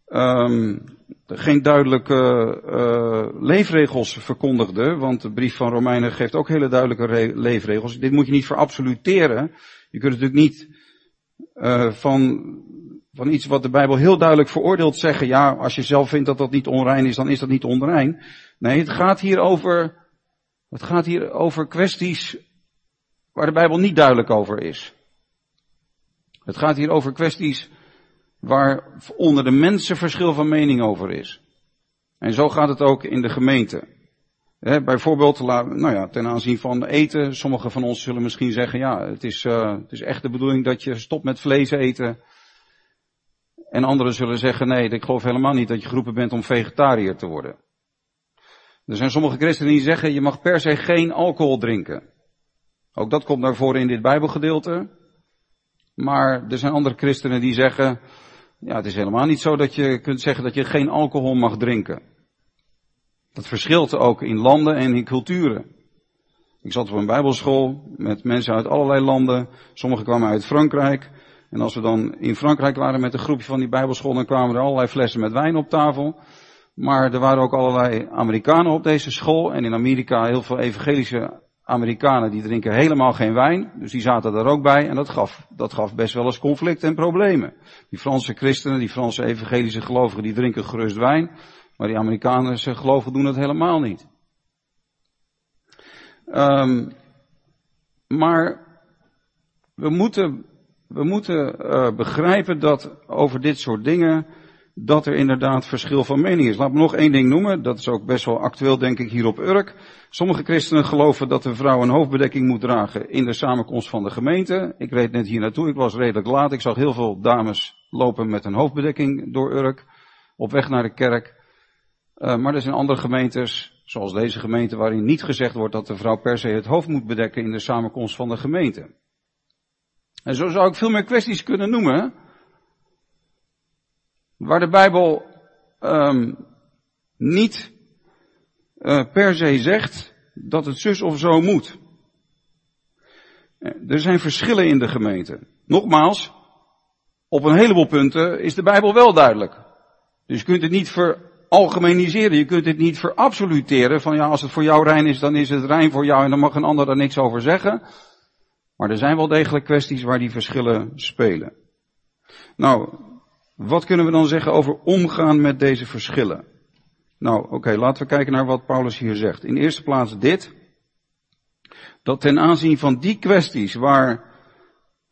S1: um, geen duidelijke uh, leefregels verkondigde, want de brief van Romeinen geeft ook hele duidelijke leefregels. Dit moet je niet verabsoluteren. Je kunt natuurlijk niet uh, van, van iets wat de Bijbel heel duidelijk veroordeelt zeggen, ja, als je zelf vindt dat dat niet onrein is, dan is dat niet onrein. Nee, het gaat hier over, het gaat hier over kwesties waar de Bijbel niet duidelijk over is. Het gaat hier over kwesties waar onder de mensen verschil van mening over is. En zo gaat het ook in de gemeente. bijvoorbeeld, nou ja, ten aanzien van eten, sommigen van ons zullen misschien zeggen, ja, het is, uh, het is echt de bedoeling dat je stopt met vlees eten. En anderen zullen zeggen, nee, ik geloof helemaal niet dat je geroepen bent om vegetariër te worden. Er zijn sommige christenen die zeggen, je mag per se geen alcohol drinken. Ook dat komt naar voren in dit Bijbelgedeelte. Maar er zijn andere christenen die zeggen, ja, het is helemaal niet zo dat je kunt zeggen dat je geen alcohol mag drinken. Dat verschilt ook in landen en in culturen. Ik zat op een bijbelschool met mensen uit allerlei landen. Sommigen kwamen uit Frankrijk. En als we dan in Frankrijk waren met een groepje van die bijbelschool, dan kwamen er allerlei flessen met wijn op tafel. Maar er waren ook allerlei Amerikanen op deze school. En in Amerika heel veel evangelische Amerikanen die drinken helemaal geen wijn, dus die zaten er ook bij en dat gaf, dat gaf best wel eens conflict en problemen. Die Franse christenen, die Franse evangelische gelovigen, die drinken gerust wijn, maar die Amerikaanse gelovigen doen het helemaal niet. Um, maar we moeten, we moeten uh, begrijpen dat over dit soort dingen dat er inderdaad verschil van mening is. Laat me nog één ding noemen, dat is ook best wel actueel denk ik hier op Urk. Sommige christenen geloven dat de vrouw een hoofdbedekking moet dragen in de samenkomst van de gemeente. Ik reed net hier naartoe, ik was redelijk laat, ik zag heel veel dames lopen met een hoofdbedekking door Urk, op weg naar de kerk. Uh, maar er zijn andere gemeentes, zoals deze gemeente, waarin niet gezegd wordt dat de vrouw per se het hoofd moet bedekken in de samenkomst van de gemeente. En zo zou ik veel meer kwesties kunnen noemen, waar de Bijbel um, niet uh, per se zegt dat het zus of zo moet. Er zijn verschillen in de gemeente. Nogmaals, op een heleboel punten is de Bijbel wel duidelijk. Dus je kunt het niet veralgemeniseren, je kunt het niet verabsoluteren van ja, als het voor jou rein is, dan is het rein voor jou en dan mag een ander daar niks over zeggen. Maar er zijn wel degelijk kwesties waar die verschillen spelen. Nou, wat kunnen we dan zeggen over omgaan met deze verschillen? Nou, oké, laten we kijken naar wat Paulus hier zegt. In eerste plaats dit. Dat ten aanzien van die kwesties waar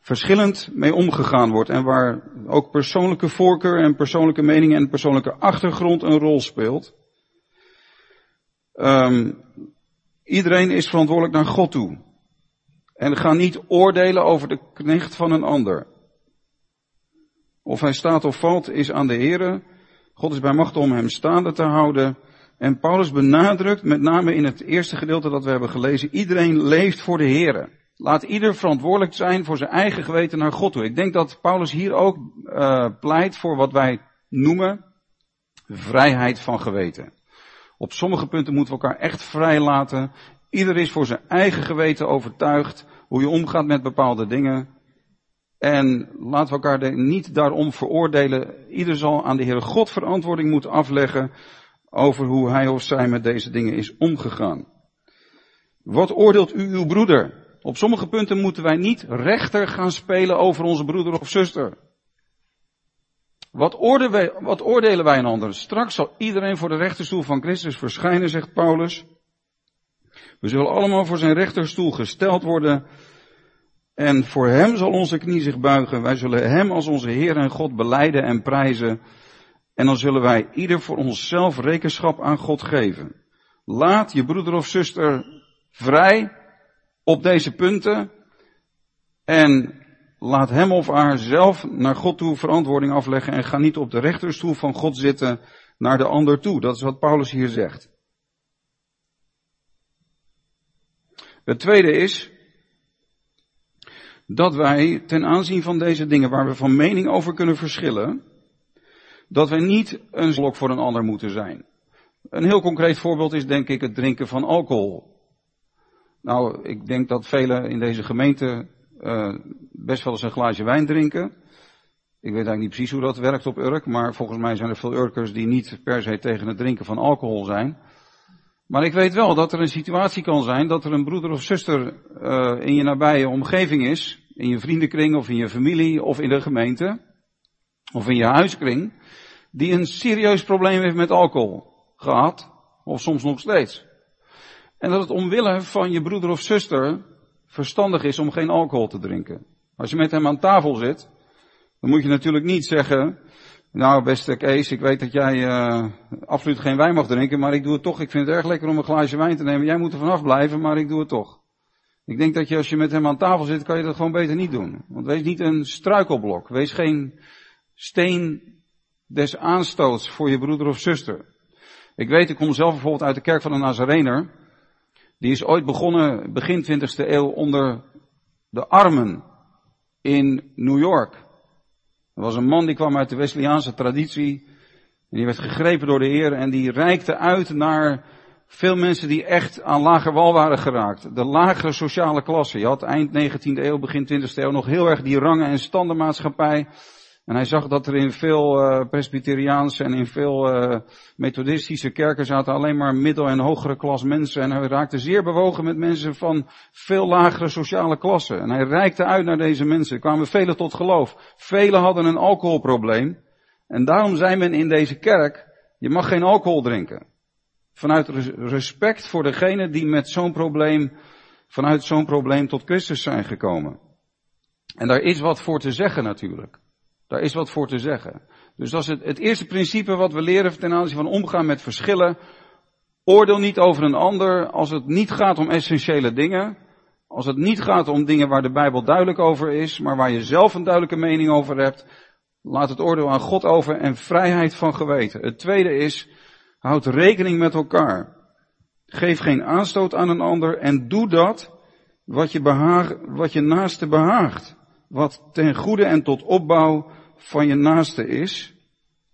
S1: verschillend mee omgegaan wordt en waar ook persoonlijke voorkeur en persoonlijke mening en persoonlijke achtergrond een rol speelt. Um, iedereen is verantwoordelijk naar God toe. En ga niet oordelen over de knecht van een ander. Of hij staat of valt is aan de Here. God is bij macht om hem staande te houden. En Paulus benadrukt, met name in het eerste gedeelte dat we hebben gelezen, iedereen leeft voor de Here. Laat ieder verantwoordelijk zijn voor zijn eigen geweten naar God toe. Ik denk dat Paulus hier ook uh, pleit voor wat wij noemen vrijheid van geweten. Op sommige punten moeten we elkaar echt vrij laten. Ieder is voor zijn eigen geweten overtuigd hoe je omgaat met bepaalde dingen. En laten we elkaar niet daarom veroordelen. Ieder zal aan de Heere God verantwoording moeten afleggen over hoe hij of zij met deze dingen is omgegaan. Wat oordeelt u uw broeder? Op sommige punten moeten wij niet rechter gaan spelen over onze broeder of zuster. Wat, oordelen wij, wat oordelen wij een ander? Straks zal iedereen voor de rechterstoel van Christus verschijnen, zegt Paulus. We zullen allemaal voor zijn rechterstoel gesteld worden. En voor hem zal onze knie zich buigen. Wij zullen hem als onze Heer en God beleiden en prijzen. En dan zullen wij ieder voor onszelf rekenschap aan God geven. Laat je broeder of zuster vrij op deze punten. En laat hem of haar zelf naar God toe verantwoording afleggen. En ga niet op de rechterstoel van God zitten naar de ander toe. Dat is wat Paulus hier zegt. Het tweede is dat wij ten aanzien van deze dingen waar we van mening over kunnen verschillen, dat wij niet een slok voor een ander moeten zijn. Een heel concreet voorbeeld is denk ik het drinken van alcohol. Nou, ik denk dat velen in deze gemeente uh, best wel eens een glaasje wijn drinken. Ik weet eigenlijk niet precies hoe dat werkt op Urk, maar volgens mij zijn er veel Urkers die niet per se tegen het drinken van alcohol zijn. Maar ik weet wel dat er een situatie kan zijn dat er een broeder of zuster uh, in je nabije omgeving is, in je vriendenkring of in je familie of in de gemeente, of in je huiskring, die een serieus probleem heeft met alcohol gehad, of soms nog steeds. En dat het omwille van je broeder of zuster verstandig is om geen alcohol te drinken. Als je met hem aan tafel zit, dan moet je natuurlijk niet zeggen, nou beste Kees, ik weet dat jij uh, absoluut geen wijn mag drinken, maar ik doe het toch. Ik vind het erg lekker om een glaasje wijn te nemen. Jij moet er vanaf blijven, maar ik doe het toch. Ik denk dat je als je met hem aan tafel zit, kan je dat gewoon beter niet doen. Want wees niet een struikelblok. Wees geen steen des aanstoots voor je broeder of zuster. Ik weet, ik kom zelf bijvoorbeeld uit de kerk van de Nazarener. Die is ooit begonnen, begin 20e eeuw, onder de armen in New York. Er was een man die kwam uit de Wesleyaanse traditie. En die werd gegrepen door de Heer en die reikte uit naar veel mensen die echt aan lager wal waren geraakt. De lagere sociale klasse. Je had eind 19e eeuw, begin 20e eeuw nog heel erg die rangen- en standenmaatschappij. En hij zag dat er in veel uh, Presbyteriaanse en in veel uh, methodistische kerken zaten alleen maar middel- en hogere klas mensen. En hij raakte zeer bewogen met mensen van veel lagere sociale klassen. En hij reikte uit naar deze mensen. Er kwamen velen tot geloof. Velen hadden een alcoholprobleem. En daarom zei men in deze kerk, je mag geen alcohol drinken. Vanuit respect voor degene die met zo'n probleem, vanuit zo'n probleem tot Christus zijn gekomen. En daar is wat voor te zeggen natuurlijk. Daar is wat voor te zeggen. Dus dat is het, het eerste principe wat we leren ten aanzien van omgaan met verschillen. Oordeel niet over een ander als het niet gaat om essentiële dingen. Als het niet gaat om dingen waar de Bijbel duidelijk over is, maar waar je zelf een duidelijke mening over hebt. Laat het oordeel aan God over en vrijheid van geweten. Het tweede is, houd rekening met elkaar. Geef geen aanstoot aan een ander en doe dat wat je, behaag, wat je naaste behaagt. Wat ten goede en tot opbouw van je naaste is.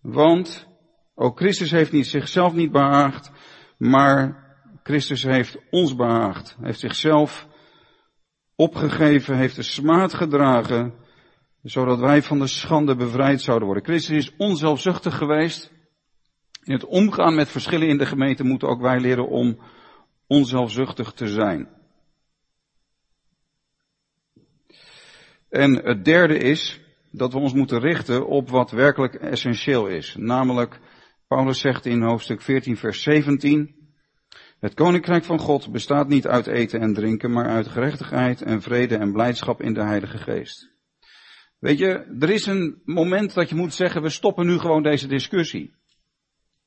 S1: Want ook Christus heeft niet zichzelf niet behaagd, maar Christus heeft ons behaagd. Heeft zichzelf opgegeven, heeft de smaad gedragen, zodat wij van de schande bevrijd zouden worden. Christus is onzelfzuchtig geweest. In het omgaan met verschillen in de gemeente moeten ook wij leren om onzelfzuchtig te zijn. En het derde is dat we ons moeten richten op wat werkelijk essentieel is. Namelijk, Paulus zegt in hoofdstuk 14, vers 17, het koninkrijk van God bestaat niet uit eten en drinken, maar uit gerechtigheid en vrede en blijdschap in de Heilige Geest. Weet je, er is een moment dat je moet zeggen, we stoppen nu gewoon deze discussie.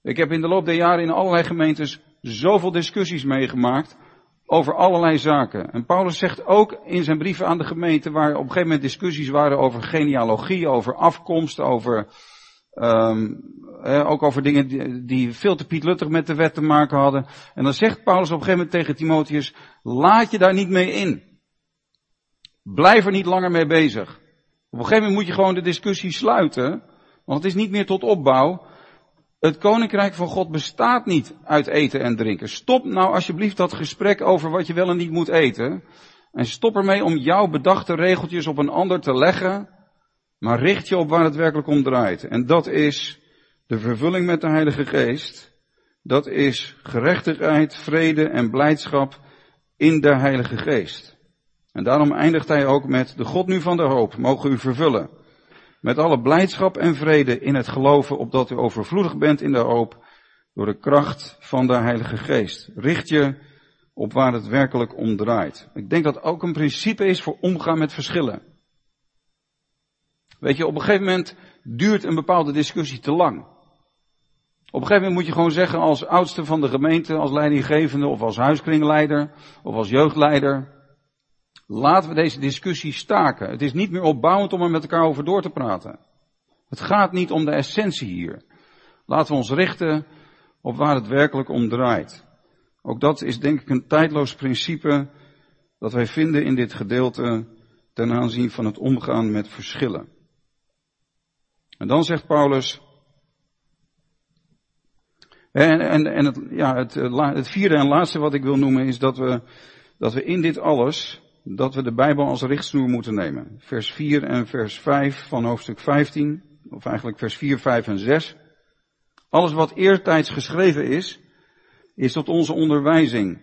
S1: Ik heb in de loop der jaren in allerlei gemeentes zoveel discussies meegemaakt over allerlei zaken. En Paulus zegt ook in zijn brieven aan de gemeente, waar op een gegeven moment discussies waren over genealogie, over afkomst, over um, ook over dingen die, die, veel te pietluttig met de wet te maken hadden. En dan zegt Paulus op een gegeven moment tegen Timotheus, laat je daar niet mee in. Blijf er niet langer mee bezig. Op een gegeven moment moet je gewoon de discussie sluiten, want het is niet meer tot opbouw. Het koninkrijk van God bestaat niet uit eten en drinken. Stop nou alsjeblieft dat gesprek over wat je wel en niet moet eten. En stop ermee om jouw bedachte regeltjes op een ander te leggen. Maar richt je op waar het werkelijk om draait. En dat is de vervulling met de Heilige Geest. Dat is gerechtigheid, vrede en blijdschap in de Heilige Geest. En daarom eindigt hij ook met de God nu van de hoop, mogen u vervullen. Met alle blijdschap en vrede in het geloven, opdat u overvloedig bent in de hoop, door de kracht van de Heilige Geest. Richt je op waar het werkelijk om draait. Ik denk dat ook een principe is voor omgaan met verschillen. Weet je, op een gegeven moment duurt een bepaalde discussie te lang. Op een gegeven moment moet je gewoon zeggen als oudste van de gemeente, als leidinggevende of als huiskringleider of als jeugdleider. Laten we deze discussie staken. Het is niet meer opbouwend om er met elkaar over door te praten. Het gaat niet om de essentie hier. Laten we ons richten op waar het werkelijk om draait. Ook dat is denk ik een tijdloos principe dat wij vinden in dit gedeelte ten aanzien van het omgaan met verschillen. En dan zegt Paulus, en, en, en het, ja, het, het vierde en laatste wat ik wil noemen is dat we, dat we in dit alles dat we de Bijbel als richtsnoer moeten nemen. Vers 4 en vers 5 van hoofdstuk 15, of eigenlijk vers 4, 5 en 6. Alles wat eertijds geschreven is, is tot onze onderwijzing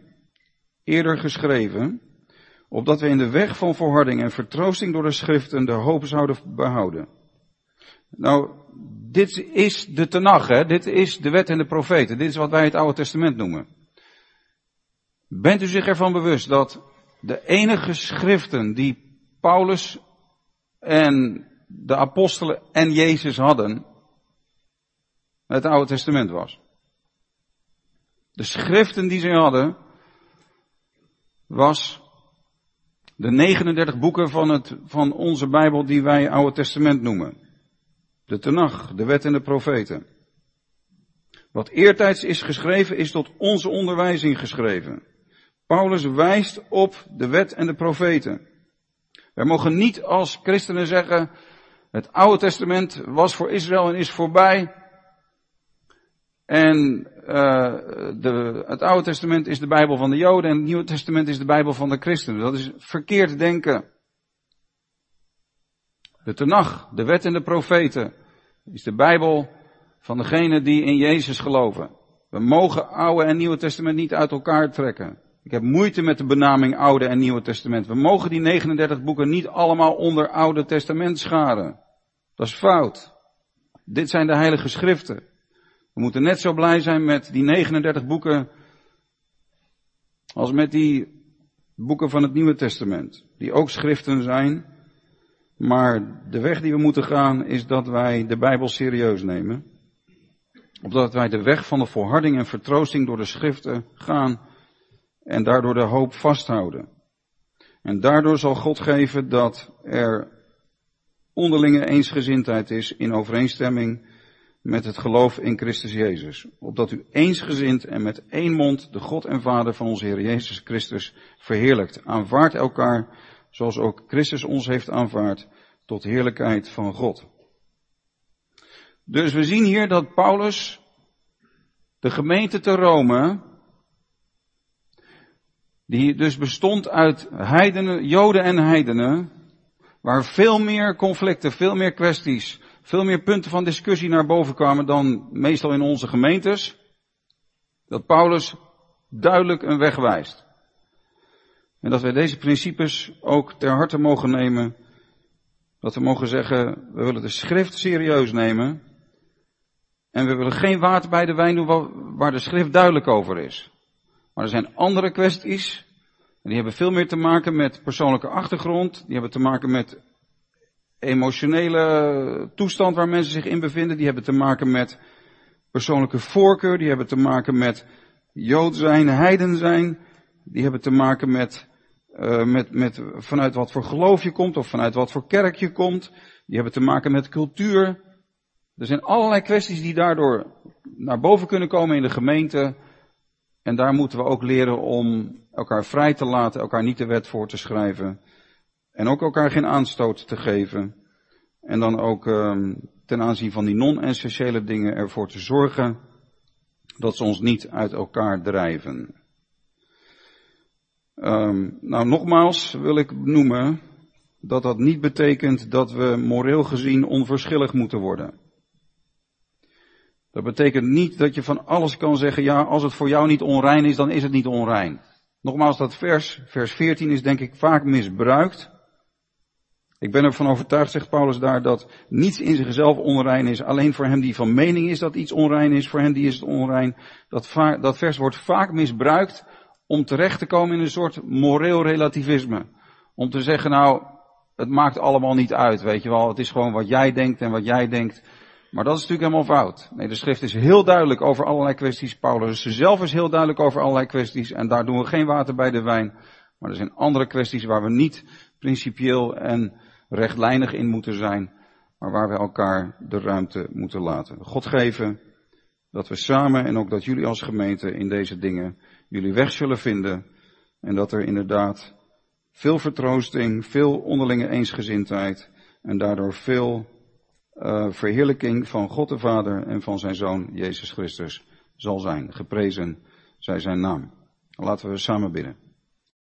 S1: eerder geschreven, opdat we in de weg van verharding en vertroosting door de schriften de hoop zouden behouden. Nou, dit is de Tenach, hè? dit is de wet en de profeten, dit is wat wij het Oude Testament noemen. Bent u zich ervan bewust dat de enige schriften die Paulus en de apostelen en Jezus hadden, het Oude Testament was. De schriften die ze hadden, was de 39 boeken van, het, van onze Bijbel die wij Oude Testament noemen. De Tenach, de wet en de profeten. Wat eertijds is geschreven, is tot onze onderwijzing geschreven. Paulus wijst op de wet en de profeten. Wij mogen niet als christenen zeggen, het Oude Testament was voor Israël en is voorbij. En uh, de, het Oude Testament is de Bijbel van de Joden en het Nieuwe Testament is de Bijbel van de christenen. Dat is verkeerd denken. De Tenach, de wet en de profeten, is de Bijbel van degenen die in Jezus geloven. We mogen Oude en Nieuwe Testament niet uit elkaar trekken. Ik heb moeite met de benaming Oude en Nieuwe Testament. We mogen die 39 boeken niet allemaal onder Oude Testament scharen. Dat is fout. Dit zijn de heilige schriften. We moeten net zo blij zijn met die 39 boeken als met die boeken van het Nieuwe Testament. Die ook schriften zijn. Maar de weg die we moeten gaan is dat wij de Bijbel serieus nemen. Opdat wij de weg van de volharding en vertroosting door de schriften gaan en daardoor de hoop vasthouden. En daardoor zal God geven dat er onderlinge eensgezindheid is in overeenstemming met het geloof in Christus Jezus. Opdat u eensgezind en met één mond de God en Vader van onze Heer Jezus Christus verheerlijkt. Aanvaardt elkaar zoals ook Christus ons heeft aanvaard tot heerlijkheid van God. Dus we zien hier dat Paulus de gemeente te Rome die dus bestond uit heidenen, joden en heidenen, waar veel meer conflicten, veel meer kwesties, veel meer punten van discussie naar boven kwamen dan meestal in onze gemeentes, dat Paulus duidelijk een weg wijst. En dat wij deze principes ook ter harte mogen nemen. Dat we mogen zeggen, we willen de schrift serieus nemen. En we willen geen water bij de wijn doen waar de schrift duidelijk over is. Maar er zijn andere kwesties. En die hebben veel meer te maken met persoonlijke achtergrond. Die hebben te maken met emotionele toestand waar mensen zich in bevinden. Die hebben te maken met persoonlijke voorkeur. Die hebben te maken met Jood zijn, heiden zijn. Die hebben te maken met, uh, met, met vanuit wat voor geloof je komt of vanuit wat voor kerk je komt. Die hebben te maken met cultuur. Er zijn allerlei kwesties die daardoor naar boven kunnen komen in de gemeente. En daar moeten we ook leren om elkaar vrij te laten, elkaar niet de wet voor te schrijven. En ook elkaar geen aanstoot te geven. En dan ook um, ten aanzien van die non-essentiële dingen ervoor te zorgen dat ze ons niet uit elkaar drijven. Um, nou, nogmaals wil ik noemen dat dat niet betekent dat we moreel gezien onverschillig moeten worden. Dat betekent niet dat je van alles kan zeggen, ja, als het voor jou niet onrein is, dan is het niet onrein. Nogmaals, dat vers, vers 14 is denk ik vaak misbruikt. Ik ben ervan overtuigd, zegt Paulus daar, dat niets in zichzelf onrein is. Alleen voor hem die van mening is dat iets onrein is, voor hem die is het onrein. Dat, dat vers wordt vaak misbruikt om terecht te komen in een soort moreel relativisme. Om te zeggen, nou, het maakt allemaal niet uit, weet je wel. Het is gewoon wat jij denkt en wat jij denkt. Maar dat is natuurlijk helemaal fout. Nee, de schrift is heel duidelijk over allerlei kwesties. Paulus zelf is heel duidelijk over allerlei kwesties. En daar doen we geen water bij de wijn. Maar er zijn andere kwesties waar we niet principieel en rechtlijnig in moeten zijn. Maar waar we elkaar de ruimte moeten laten. God geven dat we samen en ook dat jullie als gemeente in deze dingen jullie weg zullen vinden. En dat er inderdaad veel vertroosting, veel onderlinge eensgezindheid en daardoor veel uh, verheerlijking van God de Vader en van zijn Zoon Jezus Christus zal zijn. Geprezen zij zijn naam. Laten we samen bidden.